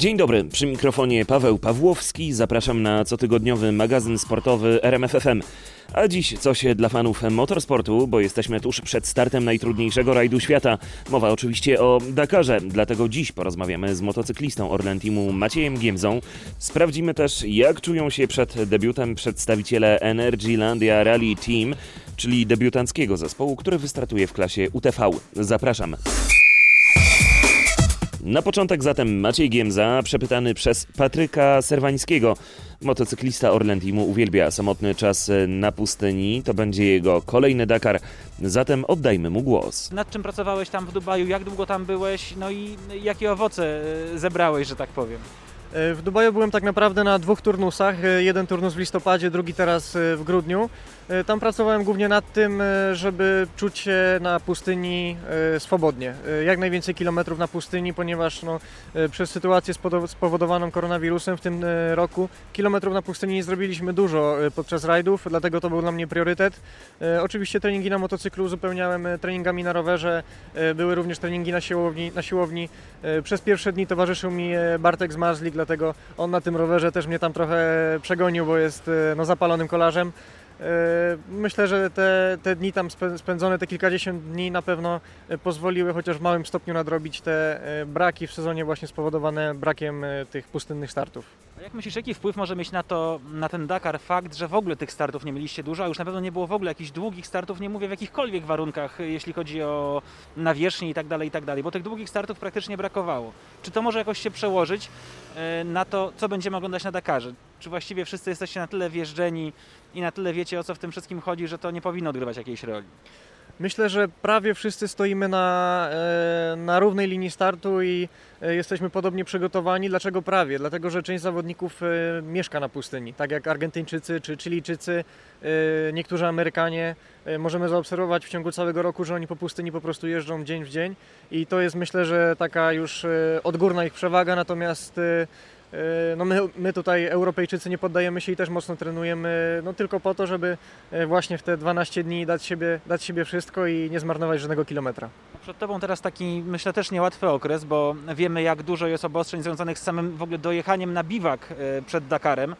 Dzień dobry, przy mikrofonie Paweł Pawłowski. Zapraszam na cotygodniowy magazyn sportowy RMFFM. A dziś coś dla fanów motorsportu, bo jesteśmy tuż przed startem najtrudniejszego rajdu świata. Mowa oczywiście o Dakarze, dlatego dziś porozmawiamy z motocyklistą Orlen Teamu Maciejem Giemzą. Sprawdzimy też, jak czują się przed debiutem przedstawiciele Energylandia Rally Team, czyli debiutanckiego zespołu, który wystartuje w klasie UTV. Zapraszam. Na początek zatem Maciej Giemza, przepytany przez Patryka Serwańskiego. Motocyklista Orlen Teamu uwielbia samotny czas na pustyni. To będzie jego kolejny Dakar. Zatem oddajmy mu głos. Nad czym pracowałeś tam w Dubaju? Jak długo tam byłeś? No i jakie owoce e, zebrałeś, że tak powiem? E, W Dubaju byłem tak naprawdę na dwóch turnusach. E, Jeden turnus w listopadzie, drugi teraz e, w grudniu. E, Tam pracowałem głównie nad tym, e, żeby czuć się na pustyni e, swobodnie. Jak najwięcej kilometrów na pustyni, ponieważ no, przez sytuację spowodowaną koronawirusem w tym roku kilometrów na pustyni nie zrobiliśmy dużo podczas rajdów, dlatego to był dla mnie priorytet. Oczywiście treningi na motocyklu uzupełniałem treningami na rowerze, były również treningi na siłowni. Na siłowni. Przez pierwsze dni towarzyszył mi Bartek z Marzlik, dlatego on na tym rowerze też mnie tam trochę przegonił, bo jest no, zapalonym kolarzem. E, Myślę, że te, te dni tam spę- spędzone, te kilkadziesiąt dni na pewno e, pozwoliły chociaż w małym stopniu nadrobić te e, braki w sezonie właśnie spowodowane brakiem tych pustynnych startów. A jak myślisz, jaki wpływ może mieć na to, na ten Dakar fakt, że w ogóle tych startów nie mieliście dużo, a już na pewno nie było w ogóle jakichś długich startów, nie mówię w jakichkolwiek warunkach, jeśli chodzi o nawierzchnię i tak dalej, i tak dalej, bo tych długich startów praktycznie brakowało. Czy to może jakoś się przełożyć na to, co będziemy oglądać na Dakarze? Czy właściwie wszyscy jesteście na tyle wjeżdżeni i na tyle wiecie, o co w tym wszystkim chodzi, że to nie powinno odgrywać jakiejś roli? Myślę, że prawie wszyscy stoimy na, e, na równej linii startu i e, jesteśmy podobnie przygotowani. Dlaczego prawie? Dlatego, że część zawodników e, mieszka na pustyni, tak jak Argentyńczycy czy Chilijczycy, niektórzy Amerykanie. Możemy zaobserwować w ciągu całego roku, że oni po pustyni po prostu jeżdżą dzień w dzień i to jest myślę, że taka już odgórna ich przewaga, natomiast no my, my tutaj Europejczycy nie poddajemy się i też mocno trenujemy no tylko po to, żeby e, właśnie w te 12 dni dać siebie, dać siebie wszystko i nie zmarnować żadnego kilometra. Przed Tobą teraz taki, myślę, też niełatwy okres, bo wiemy, jak dużo jest obostrzeń związanych z samym w ogóle dojechaniem na biwak e, przed Dakarem.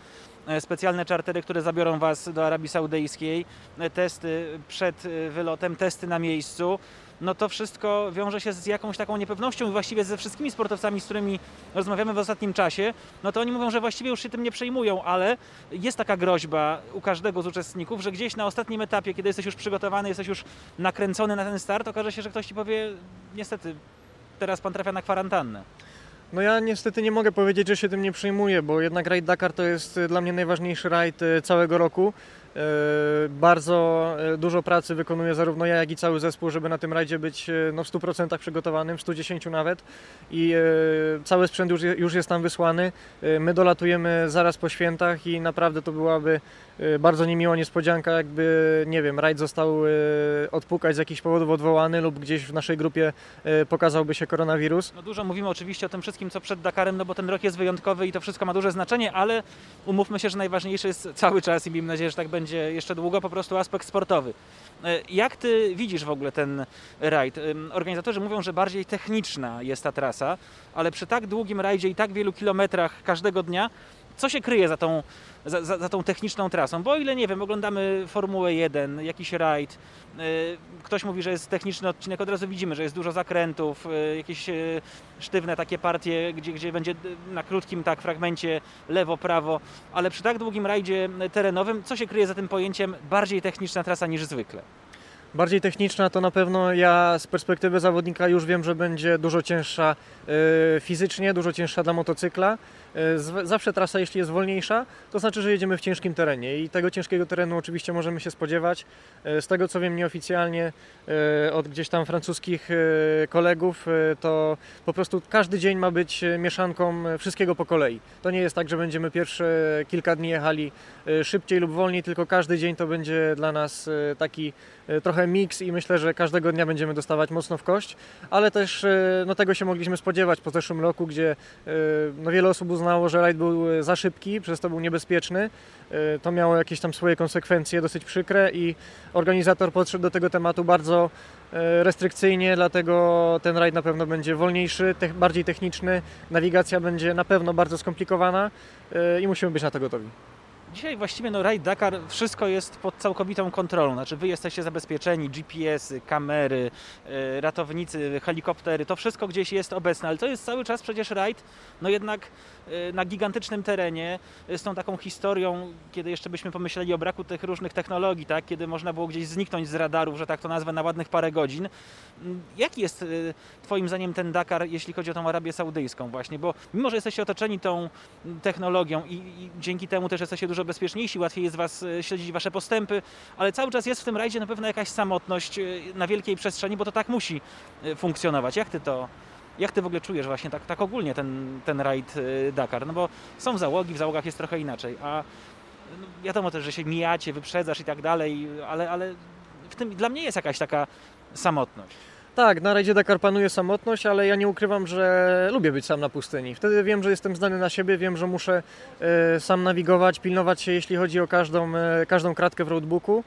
E, Specjalne czartery, które zabiorą Was do Arabii Saudyjskiej, e, testy przed e, wylotem, testy na miejscu. No to wszystko wiąże się z jakąś taką niepewnością i właściwie ze wszystkimi sportowcami, z którymi rozmawiamy w ostatnim czasie, no to oni mówią, że właściwie już się tym nie przejmują, ale jest taka groźba u każdego z uczestników, że gdzieś na ostatnim etapie, kiedy jesteś już przygotowany, jesteś już nakręcony na ten start, okaże się, że ktoś ci powie, niestety, teraz pan trafia na kwarantannę. No ja niestety nie mogę powiedzieć, że się tym nie przejmuję, bo jednak rajd Dakar to jest e, dla mnie najważniejszy rajd e, całego roku. E, Bardzo e, dużo pracy wykonuję zarówno ja, jak i cały zespół, żeby na tym rajdzie być e, no, w 100% przygotowanym, w 110 nawet. I cały sprzęt już, już jest tam wysłany. My dolatujemy zaraz po świętach i naprawdę to byłaby bardzo niemiła niespodzianka, jakby, nie wiem, rajd został e, odpukać z jakichś powodów odwołany lub gdzieś w naszej grupie e, pokazałby się koronawirus. No dużo mówimy oczywiście o tym wszystkim, co przed Dakarem, no bo ten rok jest wyjątkowy i to wszystko ma duże znaczenie, ale umówmy się, że najważniejszy jest cały czas i miejmy nadzieję, że tak będzie jeszcze długo, po prostu aspekt sportowy. Jak ty widzisz w ogóle ten rajd? Organizatorzy mówią, że bardziej techniczna jest ta trasa, ale przy tak długim rajdzie i tak wielu kilometrach każdego dnia, co się kryje za tą, za, za, za tą techniczną trasą? Bo o ile, nie wiem, oglądamy Formułę 1, jakiś rajd, y, ktoś mówi, że jest techniczny odcinek, od razu widzimy, że jest dużo zakrętów, y, jakieś y, sztywne takie partie, gdzie, gdzie będzie na krótkim tak fragmencie lewo, prawo, ale przy tak długim rajdzie terenowym, co się kryje za tym pojęciem bardziej techniczna trasa niż zwykle? Bardziej techniczna to na pewno ja z perspektywy zawodnika już wiem, że będzie dużo cięższa fizycznie, dużo cięższa dla motocykla. E, Zawsze trasa, jeśli jest wolniejsza, to znaczy, że jedziemy w ciężkim terenie i tego ciężkiego terenu oczywiście możemy się spodziewać. E, Z tego co wiem nieoficjalnie e, od gdzieś tam francuskich kolegów, to po prostu każdy dzień ma być mieszanką wszystkiego po kolei. To nie jest tak, że będziemy pierwsze kilka dni jechali szybciej lub wolniej, tylko każdy dzień to będzie dla nas taki trochę miks i myślę, że każdego dnia będziemy dostawać mocno w kość, ale też no, tego się mogliśmy spodziewać po zeszłym roku, gdzie no, wiele osób uznało, że rajd był e, za szybki, przez to był niebezpieczny. E, To miało jakieś tam swoje konsekwencje dosyć przykre i organizator podszedł do tego tematu bardzo e, restrykcyjnie, dlatego ten rajd na pewno będzie wolniejszy, bardziej techniczny, nawigacja będzie na pewno bardzo skomplikowana i musimy być na to gotowi. Dzisiaj właściwie no Raid Dakar wszystko jest pod całkowitą kontrolą, znaczy wy jesteście zabezpieczeni, GPS-y, kamery, ratownicy, helikoptery, to wszystko gdzieś jest obecne, ale to jest cały czas przecież rajd, no jednak na gigantycznym terenie, e, z tą taką historią, kiedy jeszcze byśmy pomyśleli o braku tych różnych technologii, tak, kiedy można było gdzieś zniknąć z radarów, że tak to nazwę, na ładnych parę godzin. Mm, Jaki jest e, twoim zdaniem ten Dakar, jeśli chodzi o tą Arabię Saudyjską właśnie, bo mimo, że jesteście otoczeni tą technologią i, i dzięki temu też jesteście dużo bezpieczniejsi, łatwiej jest was śledzić wasze postępy, ale cały czas jest w tym rajdzie na pewno jakaś samotność na wielkiej przestrzeni, bo to tak musi funkcjonować. Jak ty to, jak ty w ogóle czujesz właśnie tak, tak ogólnie ten, ten rajd e, Dakar? No bo są załogi, w załogach jest trochę inaczej, a no wiadomo też, że się mijacie, wyprzedzasz i tak dalej, ale, ale w tym dla mnie jest jakaś taka samotność. Tak, na rajdzie Dakar panuje samotność, ale ja nie ukrywam, że lubię być sam na pustyni. Wtedy wiem, że jestem zdany na siebie, wiem, że muszę e, sam nawigować, pilnować się, jeśli chodzi o każdą, e, każdą kratkę w roadbooku.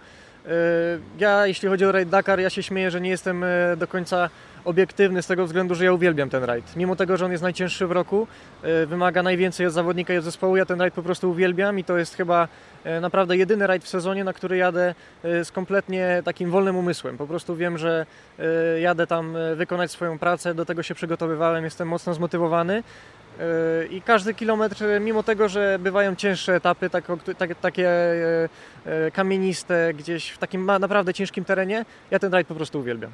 Ja, jeśli chodzi o rajd Dakar, ja się śmieję, że nie jestem do końca obiektywny z tego względu, że ja uwielbiam ten rajd. Mimo tego, że on jest najcięższy w roku, e, wymaga najwięcej od zawodnika i od zespołu, ja ten rajd po prostu uwielbiam i to jest chyba e, naprawdę jedyny rajd w sezonie, na który jadę e, z kompletnie takim wolnym umysłem. Po prostu wiem, że jadę tam wykonać swoją pracę, do tego się przygotowywałem, jestem mocno zmotywowany. I każdy kilometr, mimo tego, że bywają cięższe etapy, tak, tak, takie kamieniste, gdzieś w takim naprawdę ciężkim terenie, ja ten rajd po prostu uwielbiam.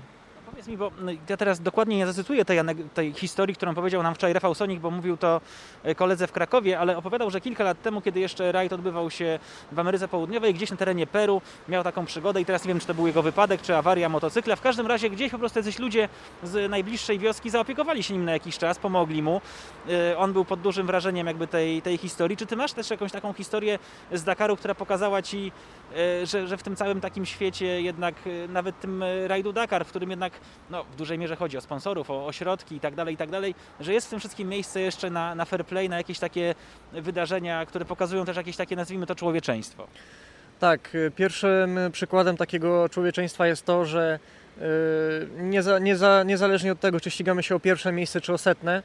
Mi, bo no, ja teraz dokładnie nie zacytuję tej, tej historii, którą powiedział nam wczoraj Rafał Sonik, bo mówił to e, koledze w Krakowie, ale opowiadał, że kilka lat temu, kiedy jeszcze rajd odbywał się w Ameryce Południowej, gdzieś na terenie Peru, miał taką przygodę i teraz nie wiem, czy to był jego wypadek, czy awaria motocykla. W każdym razie gdzieś po prostu jacyś ludzie z najbliższej wioski zaopiekowali się nim na jakiś czas, pomogli mu. E, On był pod dużym wrażeniem jakby tej, tej historii. Czy ty masz też jakąś taką historię z Dakaru, która pokazała ci, e, że, że w tym całym takim świecie jednak nawet tym rajdu Dakar, w którym jednak no, w dużej mierze chodzi o sponsorów, o ośrodki i tak dalej, i tak dalej, że jest w tym wszystkim miejsce jeszcze na, na fair play, na jakieś takie wydarzenia, które pokazują też jakieś takie, nazwijmy to, człowieczeństwo. Tak, y, pierwszym przykładem takiego człowieczeństwa jest to, że y, nie za, nie za, niezależnie od tego, czy ścigamy się o pierwsze miejsce, czy o setne,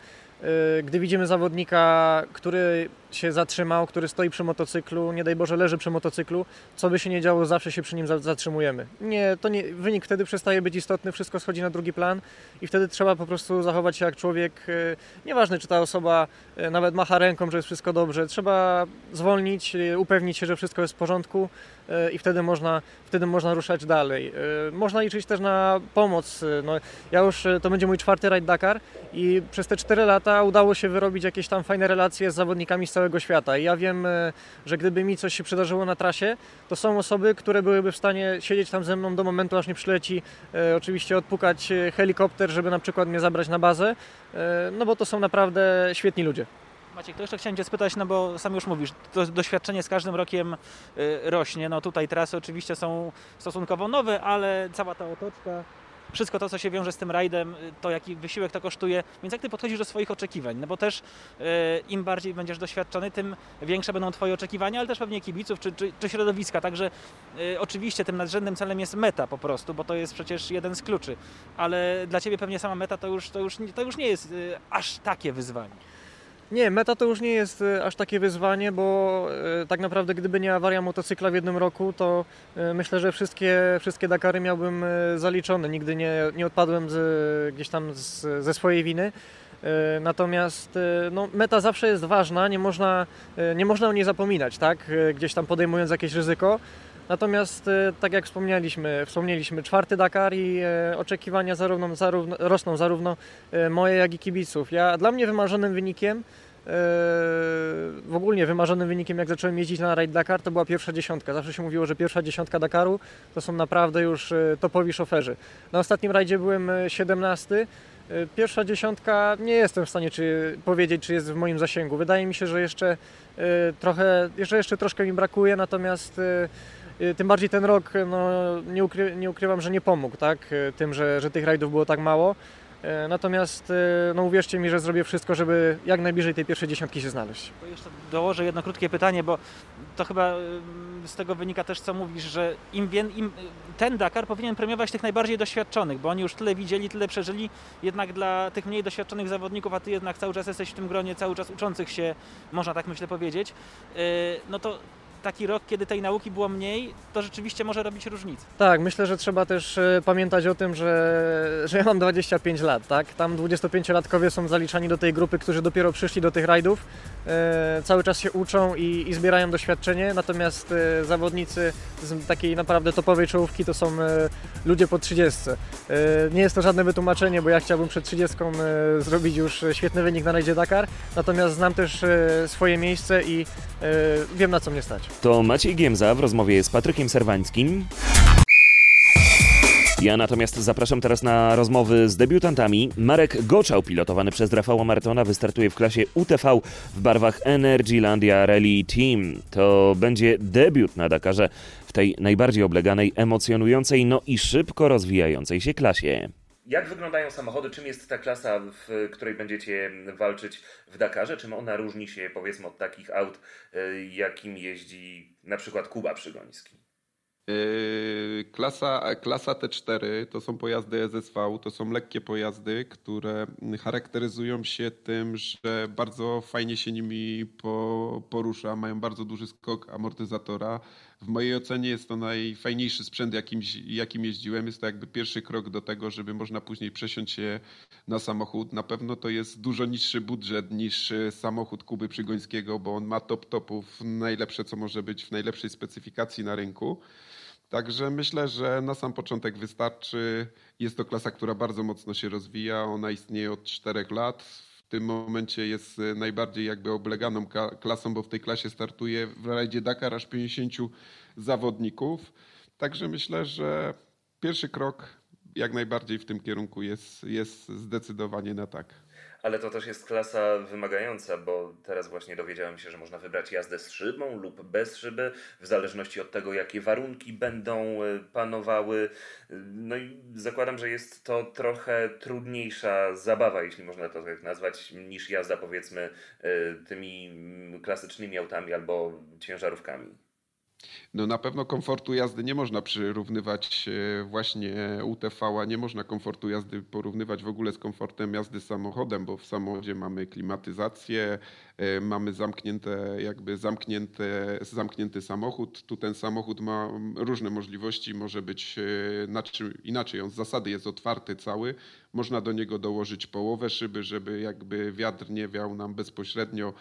gdy widzimy zawodnika, który się zatrzymał, który stoi przy motocyklu, nie daj Boże leży przy motocyklu, co by się nie działo, zawsze się przy nim za- zatrzymujemy. Nie, to nie, wynik wtedy przestaje być istotny, wszystko schodzi na drugi plan i wtedy trzeba po prostu zachować się jak człowiek. y, Nieważne, czy ta osoba y, nawet macha ręką, że jest wszystko dobrze, trzeba zwolnić, y, upewnić się, że wszystko jest w porządku y, i wtedy można, wtedy można ruszać dalej. Y, Można liczyć też na pomoc. y, No, ja już, y, to będzie mój czwarty rajd Dakar i przez te 4 lata udało się wyrobić jakieś tam fajne relacje z zawodnikami z całego świata. I ja wiem, y, że gdyby mi coś się przydarzyło na trasie, to są osoby, które byłyby w stanie siedzieć tam ze mną do momentu, aż nie przyleci y, oczywiście odpukać y, helikopter, żeby na przykład mnie zabrać na bazę, y, no bo to są naprawdę świetni ludzie. Maciek, to jeszcze chciałem Cię spytać, no bo sam już mówisz, to doświadczenie z każdym rokiem y, rośnie. No tutaj trasy oczywiście są stosunkowo nowe, ale cała ta otoczka, wszystko to, co się wiąże z tym rajdem, to jaki wysiłek to kosztuje. Więc jak Ty podchodzisz do swoich oczekiwań? No bo też y, im bardziej będziesz doświadczony, tym większe będą Twoje oczekiwania, ale też pewnie kibiców czy, czy, czy środowiska. Także y, oczywiście tym nadrzędnym celem jest meta po prostu, bo to jest przecież jeden z kluczy. Ale dla Ciebie pewnie sama meta to już, to już, to już nie jest y, aż takie wyzwanie. Nie, meta to już nie jest e, aż takie wyzwanie, bo e, tak naprawdę gdyby nie awaria motocykla w jednym roku, to e, myślę, że wszystkie, wszystkie Dakary miałbym zaliczone. Nigdy nie, nie odpadłem z, gdzieś tam z, ze swojej winy. Natomiast no, meta zawsze jest ważna, nie można, nie można o niej zapominać, tak? Gdzieś tam podejmując jakieś ryzyko. Natomiast, e, tak jak wspomnieliśmy, wspomnieliśmy czwarty Dakar i e, oczekiwania zarówno, zarówno, rosną zarówno e, moje, jak i kibiców. Ja, dla mnie wymarzonym wynikiem w ogóle wymarzonym wynikiem, jak zacząłem jeździć na Ride Dakar, to była pierwsza dziesiątka. Zawsze się mówiło, że pierwsza dziesiątka Dakaru to są naprawdę już topowi szoferzy. Na ostatnim rajdzie byłem 17. Pierwsza dziesiątka nie jestem w stanie czy, powiedzieć, czy jest w moim zasięgu. Wydaje mi się, że jeszcze trochę, jeszcze, jeszcze troszkę mi brakuje, natomiast Y, tym bardziej ten rok, no, nie, ukry, nie ukrywam, że nie pomógł, tak? Y, tym, że, że tych rajdów było tak mało. Y, natomiast no uwierzcie mi, że zrobię wszystko, żeby jak najbliżej tej pierwszej dziesiątki się znaleźć. Jeszcze dołożę jedno krótkie pytanie, bo to chyba z tego wynika też, co mówisz, że im, im ten Dakar powinien premiować tych najbardziej doświadczonych, bo oni już tyle widzieli, tyle przeżyli. Jednak dla tych mniej doświadczonych zawodników, a ty jednak cały czas jesteś w tym gronie, cały czas uczących się, można tak myślę powiedzieć, no to taki rok, kiedy tej nauki było mniej, to rzeczywiście może robić różnicę. Tak, myślę, że trzeba też e, pamiętać o tym, że, że ja mam 25 lat, tak? Tam 25-latkowie są zaliczani do tej grupy, którzy dopiero przyszli do tych rajdów, e, cały czas się uczą i, i zbierają doświadczenie, natomiast e, zawodnicy z takiej naprawdę topowej czołówki to są e, ludzie po 30. E, nie jest to żadne wytłumaczenie, bo ja chciałbym przed 30 e, zrobić już świetny wynik na rajdzie Dakar, natomiast znam też swoje miejsce i wiem na co mnie stać. To Maciej Giemza w rozmowie z Patrykiem Serwańskim. Ja natomiast zapraszam teraz na rozmowy z debiutantami. Marek Goczał, pilotowany przez Rafała Martona, wystartuje w klasie UTV w barwach Energylandia Rally Team. To będzie debiut na Dakarze w tej najbardziej obleganej, emocjonującej, no i szybko rozwijającej się klasie. Jak wyglądają samochody? Czym jest ta klasa, w której będziecie walczyć w Dakarze? Czym ona różni się powiedzmy od takich aut, y, jakim jeździ na przykład Kuba Przygoński? Yy, klasa, klasa T4 to są pojazdy SSV, to są lekkie pojazdy, które charakteryzują się tym, że bardzo fajnie się nimi porusza, mają bardzo duży skok amortyzatora. W mojej ocenie jest to najfajniejszy sprzęt, jakim, jakim jeździłem. Jest to jakby pierwszy krok do tego, żeby można później przesiąść się na samochód. Na pewno to jest dużo niższy budżet niż samochód Kuby Przygońskiego, bo on ma top topów, najlepsze co może być w najlepszej specyfikacji na rynku. Także myślę, że na sam początek wystarczy. Jest to klasa, która bardzo mocno się rozwija. Ona istnieje od czterech lat. Tym momencie jest najbardziej jakby obleganą klasą, bo w tej klasie startuje w rajdzie Dakar aż 50 zawodników. Także myślę, że pierwszy krok jak najbardziej w tym kierunku jest, jest zdecydowanie na tak ale to też jest klasa wymagająca, bo teraz właśnie dowiedziałem się, że można wybrać jazdę z szybą lub bez szyby, w zależności od tego, jakie warunki będą e, panowały. No i zakładam, że jest to trochę trudniejsza zabawa, jeśli można to tak nazwać, niż jazda powiedzmy e, tymi klasycznymi autami albo ciężarówkami. No na pewno komfortu jazdy nie można przyrównywać e, właśnie UTV-a, nie można komfortu jazdy porównywać w ogóle z komfortem jazdy samochodem, bo w samochodzie mamy klimatyzację, e, mamy zamknięte, jakby zamknięte, zamknięty samochód. Tu ten samochód ma różne możliwości, może być inaczej, inaczej on z zasady jest otwarty cały, można do niego dołożyć połowę szyby, żeby jakby wiatr nie wiał nam bezpośrednio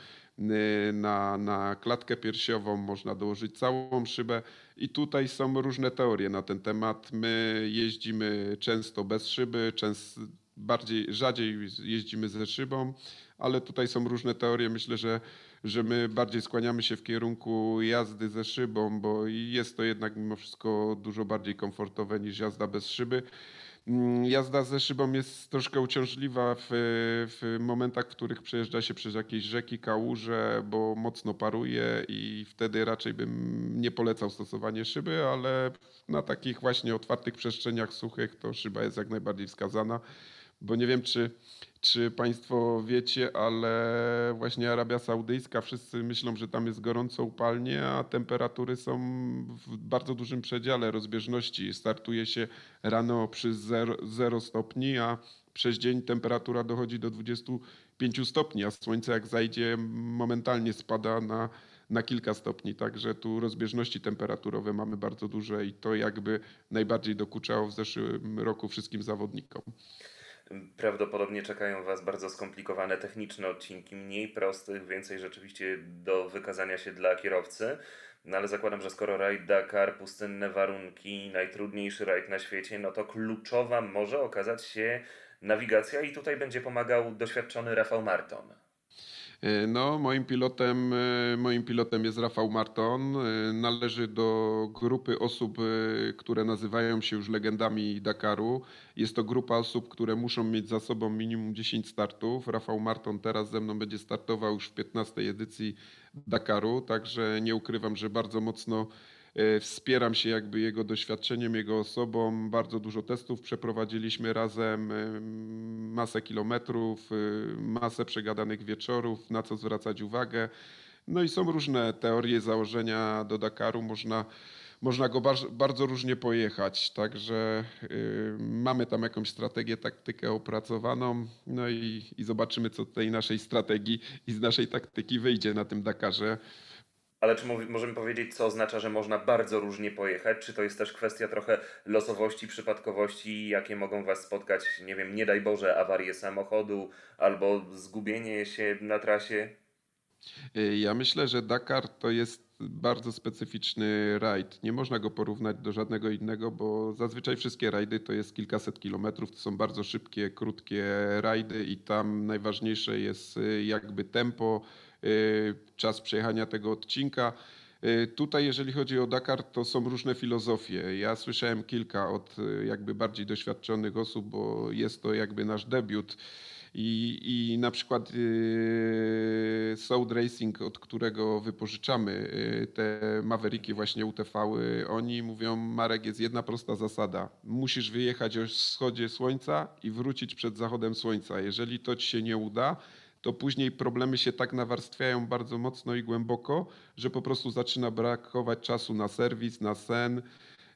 na, na klatkę piersiową, można dołożyć całą szybę i tutaj są różne teorie na ten temat. My jeździmy często bez szyby, często bardziej, rzadziej jeździmy ze szybą, ale tutaj są różne teorie. Myślę, że, że my bardziej skłaniamy się w kierunku jazdy ze szybą, bo jest to jednak mimo wszystko dużo bardziej komfortowe niż jazda bez szyby. Mm, jazda ze szybą jest troszkę uciążliwa w, w momentach, w których przejeżdża się przez jakieś rzeki, kałuże, bo mocno paruje i wtedy raczej bym nie polecał stosowanie szyby, ale na takich właśnie otwartych przestrzeniach suchych to szyba jest jak najbardziej wskazana, bo nie wiem czy czy Państwo wiecie, ale właśnie Arabia Saudyjska, wszyscy myślą, że tam jest gorąco upalnie, a temperatury są w bardzo dużym przedziale rozbieżności. Startuje się rano przy 0, 0 stopni, a przez dzień temperatura dochodzi do 25 stopni, a słońce jak zajdzie momentalnie spada na, na kilka stopni. Także tu rozbieżności temperaturowe mamy bardzo duże i to jakby najbardziej dokuczało w zeszłym roku wszystkim zawodnikom. Prawdopodobnie czekają Was bardzo skomplikowane techniczne odcinki, mniej prostych, więcej rzeczywiście do wykazania się dla kierowcy. No ale zakładam, że skoro rajd Dakar, pustynne warunki, najtrudniejszy rajd na świecie, no to kluczowa może okazać się nawigacja i tutaj będzie pomagał doświadczony Rafał Marton. E, no, moim pilotem, e, moim pilotem jest Rafał Marton. E, należy do grupy osób, które nazywają się już legendami Dakaru. Jest to grupa osób, które muszą mieć za sobą minimum 10 startów. Rafał Marton teraz ze mną będzie startował już w 15 edycji Dakaru, także nie ukrywam, że bardzo mocno wspieram się jakby jego doświadczeniem, jego osobą. Bardzo dużo testów przeprowadziliśmy razem, e, masę kilometrów, e, masę przegadanych wieczorów, na co zwracać uwagę. No i są różne teorie, założenia do Dakaru. Można, można go bardzo, różnie pojechać. Także mamy tam jakąś strategię, taktykę opracowaną. No i, i zobaczymy, co tej naszej strategii i z naszej taktyki wyjdzie na tym Dakarze. Ale czy możemy powiedzieć, co oznacza, że można bardzo różnie pojechać? Czy to jest też kwestia trochę losowości, przypadkowości, jakie mogą Was spotkać, nie wiem, nie daj Boże, awarie samochodu albo zgubienie się na trasie? Ja myślę, że Dakar to jest bardzo specyficzny rajd. Nie można go porównać do żadnego innego, bo zazwyczaj wszystkie rajdy to jest kilkaset kilometrów. To są bardzo szybkie, krótkie rajdy i tam najważniejsze jest jakby tempo, Y, czas przejechania tego odcinka. Y, tutaj, jeżeli chodzi o Dakar, to są różne filozofie. Ja słyszałem kilka od y, jakby bardziej doświadczonych osób, bo jest to jakby nasz debiut. I, i na przykład yy, Sound Racing, od którego wypożyczamy te Mavericki, właśnie UTV, oni mówią, Marek, jest jedna prosta zasada. Musisz wyjechać o wschodzie słońca i wrócić przed zachodem słońca. Jeżeli to ci się nie uda, to później problemy się tak nawarstwiają bardzo mocno i głęboko, że po prostu zaczyna brakować czasu na serwis, na sen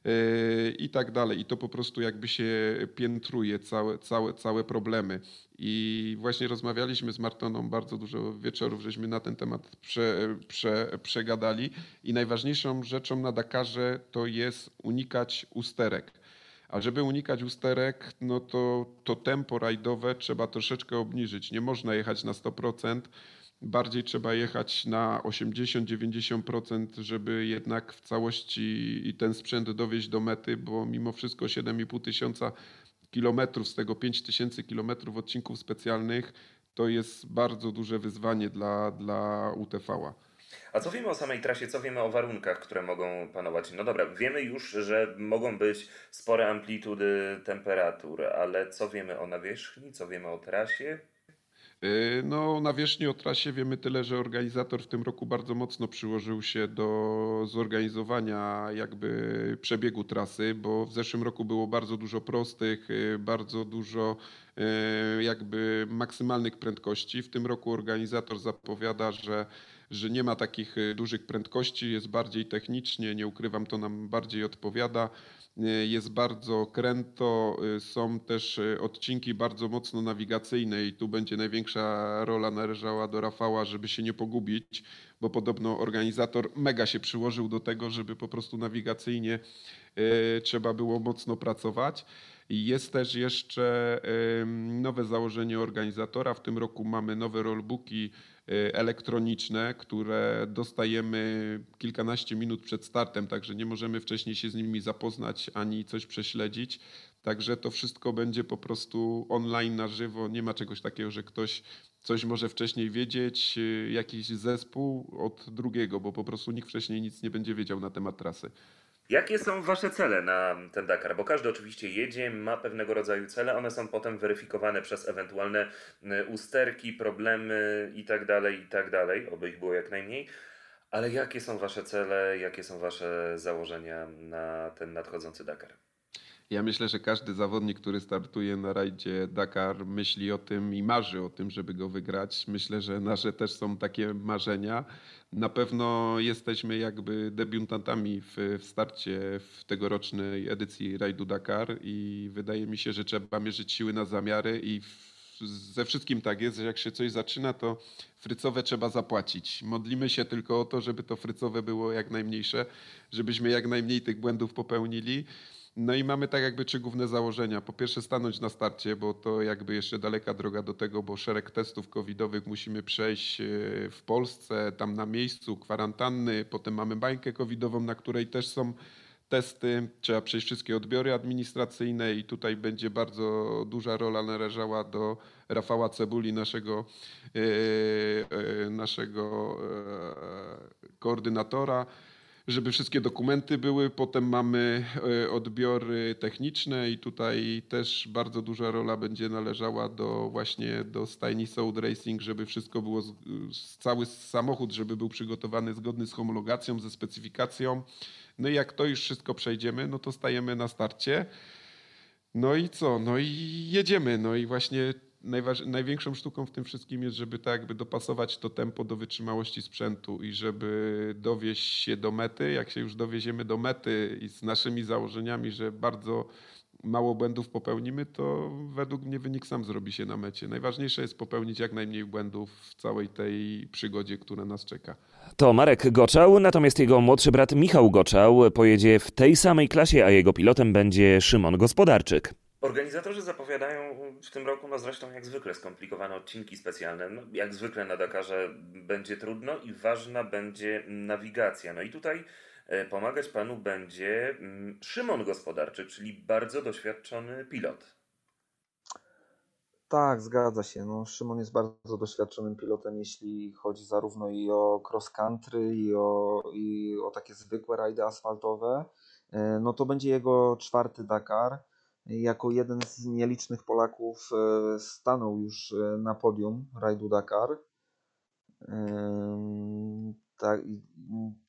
yy, i tak dalej. I to po prostu jakby się piętruje całe, całe, całe problemy. I właśnie rozmawialiśmy z Martoną, bardzo dużo wieczorów żeśmy na ten temat prze, prze, przegadali. I najważniejszą rzeczą na Dakarze to jest unikać usterek. A żeby unikać usterek, no to, to tempo rajdowe trzeba troszeczkę obniżyć. Nie można jechać na 100%, bardziej trzeba jechać na 80-90%, żeby jednak w całości i ten sprzęt dowieść do mety, bo mimo wszystko 7,5 tysiąca kilometrów, z tego 5 tysięcy kilometrów odcinków specjalnych, to jest bardzo duże wyzwanie dla, dla UTV-a. A co wiemy o samej trasie, co wiemy o warunkach, które mogą panować? No dobra, wiemy już, że mogą być spore amplitudy temperatur, ale co wiemy o nawierzchni, co wiemy o trasie? Y, no, na wierzchni o trasie wiemy tyle, że organizator w tym roku bardzo mocno przyłożył się do zorganizowania jakby przebiegu trasy, bo w zeszłym roku było bardzo dużo prostych, y, bardzo dużo y, jakby maksymalnych prędkości. W tym roku organizator zapowiada, że że nie ma takich dużych prędkości, jest bardziej technicznie, nie ukrywam, to nam bardziej odpowiada. Y, jest bardzo kręto, y, są też y, odcinki bardzo mocno nawigacyjne i tu będzie największa rola należała do Rafała, żeby się nie pogubić, bo podobno organizator mega się przyłożył do tego, żeby po prostu nawigacyjnie trzeba było mocno pracować. Jest też jeszcze nowe założenie organizatora. W tym roku mamy nowe rollbooki Y, elektroniczne, które dostajemy kilkanaście minut przed startem, także nie możemy wcześniej się z nimi zapoznać ani coś prześledzić. Także to wszystko będzie po prostu online na żywo. Nie ma czegoś takiego, że ktoś coś może wcześniej wiedzieć, y, jakiś zespół od drugiego, bo po prostu nikt wcześniej nic nie będzie wiedział na temat trasy. Jakie są Wasze cele na ten Dakar? Bo każdy oczywiście jedzie, ma pewnego rodzaju cele, one są potem weryfikowane przez ewentualne y, usterki, problemy itd., tak itd., tak oby ich było jak najmniej. Ale jakie są Wasze cele, jakie są Wasze założenia na ten nadchodzący Dakar? Ja myślę, że każdy zawodnik, który startuje na rajdzie Dakar, myśli o tym i marzy o tym, żeby go wygrać. Myślę, że nasze też są takie marzenia. Na pewno jesteśmy jakby debiutantami w, w starcie w tegorocznej edycji rajdu Dakar i wydaje mi się, że trzeba mierzyć siły na zamiary i w, ze wszystkim tak jest, że jak się coś zaczyna, to frycowe trzeba zapłacić. Modlimy się tylko o to, żeby to frycowe było jak najmniejsze, żebyśmy jak najmniej tych błędów popełnili. No i mamy tak jakby trzy główne założenia. Po pierwsze stanąć na starcie, bo to jakby jeszcze daleka droga do tego, bo szereg testów covidowych musimy przejść e, w Polsce, tam na miejscu, kwarantanny, potem mamy bańkę covidową, na której też są testy, trzeba przejść wszystkie odbiory administracyjne i tutaj będzie bardzo duża rola należała do Rafała Cebuli, naszego, naszego koordynatora żeby wszystkie dokumenty były. Potem mamy e, odbiory techniczne i tutaj też bardzo duża rola będzie należała do właśnie do stajni Sound Racing, żeby wszystko było, cały samochód, żeby był przygotowany zgodny z homologacją, ze specyfikacją. No i jak to już wszystko przejdziemy, no to stajemy na starcie. No i co? No i jedziemy. No i właśnie największą sztuką w tym wszystkim jest, żeby tak jakby dopasować to tempo do wytrzymałości sprzętu i żeby dowieść się do mety. Jak się już dowieziemy do mety i z naszymi założeniami, że bardzo mało błędów popełnimy, to według mnie wynik sam zrobi się na mecie. Najważniejsze jest popełnić jak najmniej błędów w całej tej przygodzie, która nas czeka. To Marek Goczał, natomiast jego młodszy brat Michał Goczał pojedzie w tej samej klasie, a jego pilotem będzie Szymon Gospodarczyk. Organizatorzy zapowiadają w tym roku, no zresztą jak zwykle, skomplikowane odcinki specjalne. No, jak zwykle na Dakarze będzie trudno i ważna będzie nawigacja. No i tutaj e, pomagać panu będzie mm, Szymon Gospodarczyk, czyli bardzo doświadczony pilot. Tak, zgadza się. No, Szymon jest bardzo doświadczonym pilotem, jeśli chodzi zarówno i o cross country, i o, i o takie zwykłe rajdy asfaltowe. E, no to będzie jego czwarty Dakar jako jeden z nielicznych Polaków e, stanął już e, na podium rajdu Dakar. Tak,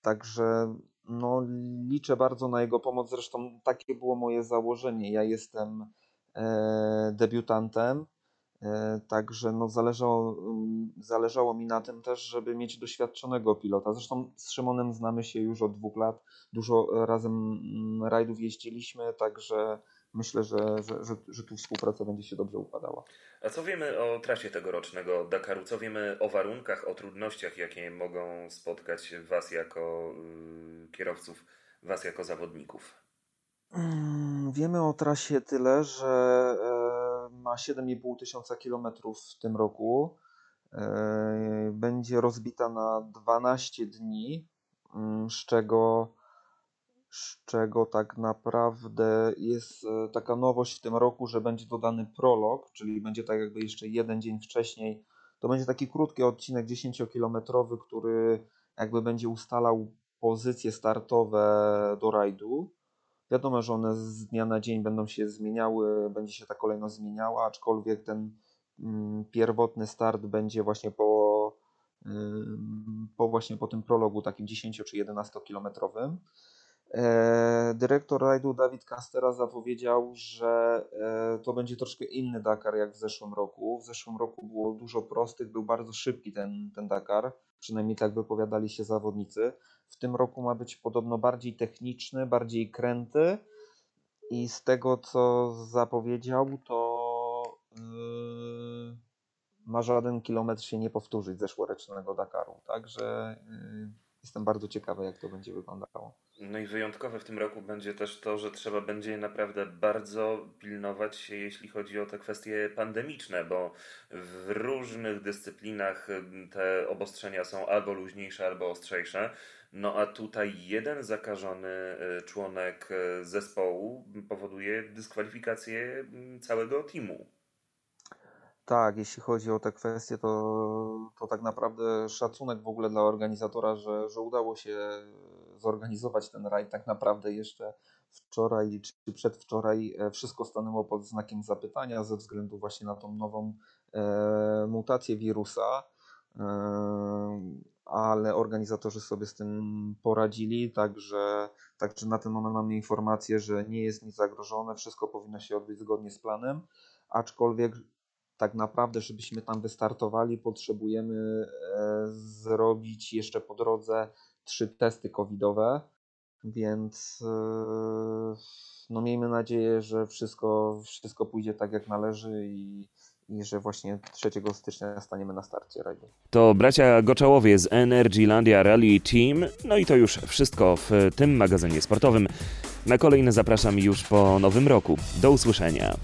także no, liczę bardzo na jego pomoc. Zresztą takie było moje założenie. Ja jestem e, debiutantem, także no, zależało, zależało mi na tym też, żeby mieć doświadczonego pilota. Zresztą z Szymonem znamy się już od dwóch lat. Dużo razem rajdów jeździliśmy, także myślę, że, że, że, że tu współpraca będzie się dobrze układała. A co wiemy o trasie tegorocznego Dakaru? Co wiemy o warunkach, o trudnościach, jakie mogą spotkać Was jako yy, kierowców, Was jako zawodników? Mm, wiemy o trasie tyle, że e, ma 7,5 tysiąca kilometrów w tym roku. E, będzie rozbita na 12 dni, mm, z czego z czego tak naprawdę jest e, taka nowość w tym roku, że będzie dodany prolog, czyli będzie tak jakby jeszcze jeden dzień wcześniej. To będzie taki krótki odcinek 10-kilometrowy, który jakby będzie ustalał pozycje startowe do rajdu. Wiadomo, że one z dnia na dzień będą się zmieniały, będzie się ta kolejność zmieniała, aczkolwiek ten mm, pierwotny start będzie właśnie po, po właśnie po tym prologu takim 10 czy 11 kilometrowym. E, dyrektor rajdu Dawid Kastera zapowiedział, że e, to będzie troszkę inny Dakar jak w zeszłym roku. W zeszłym roku było dużo prostych, był bardzo szybki ten, ten Dakar, przynajmniej tak wypowiadali się zawodnicy. W tym roku ma być podobno bardziej techniczny, bardziej kręty i z tego co zapowiedział, to yy, ma żaden kilometr się nie powtórzyć zeszłorocznego Dakaru. Także yy, Jestem bardzo ciekawy, jak to będzie wyglądało. No i wyjątkowe w tym roku będzie też to, że trzeba będzie naprawdę bardzo pilnować się, jeśli chodzi o te kwestie pandemiczne, bo w różnych dyscyplinach te obostrzenia są albo luźniejsze, albo ostrzejsze. No a tutaj jeden zakażony y, członek y, zespołu powoduje dyskwalifikację całego teamu. Tak, jeśli chodzi o te kwestie, to, to tak naprawdę szacunek w ogóle dla organizatora, że, że udało się zorganizować ten rajd. Tak naprawdę jeszcze wczoraj czy przedwczoraj e, wszystko stanęło pod znakiem zapytania ze względu właśnie na tą nową e, mutację wirusa, e, ale organizatorzy sobie z tym poradzili, także, także na ten moment mamy informację, że nie jest nic zagrożone, wszystko powinno się odbyć zgodnie z planem, aczkolwiek tak naprawdę, żebyśmy tam wystartowali, potrzebujemy e, zrobić jeszcze po drodze trzy testy covidowe, więc e, no miejmy nadzieję, że wszystko, wszystko pójdzie tak jak należy i, i że właśnie 3 stycznia staniemy na starcie rajdu. To bracia Goczałowie z Energylandia Rally Team. No i to już wszystko w tym magazynie sportowym. Na kolejne zapraszam już po nowym roku. Do usłyszenia.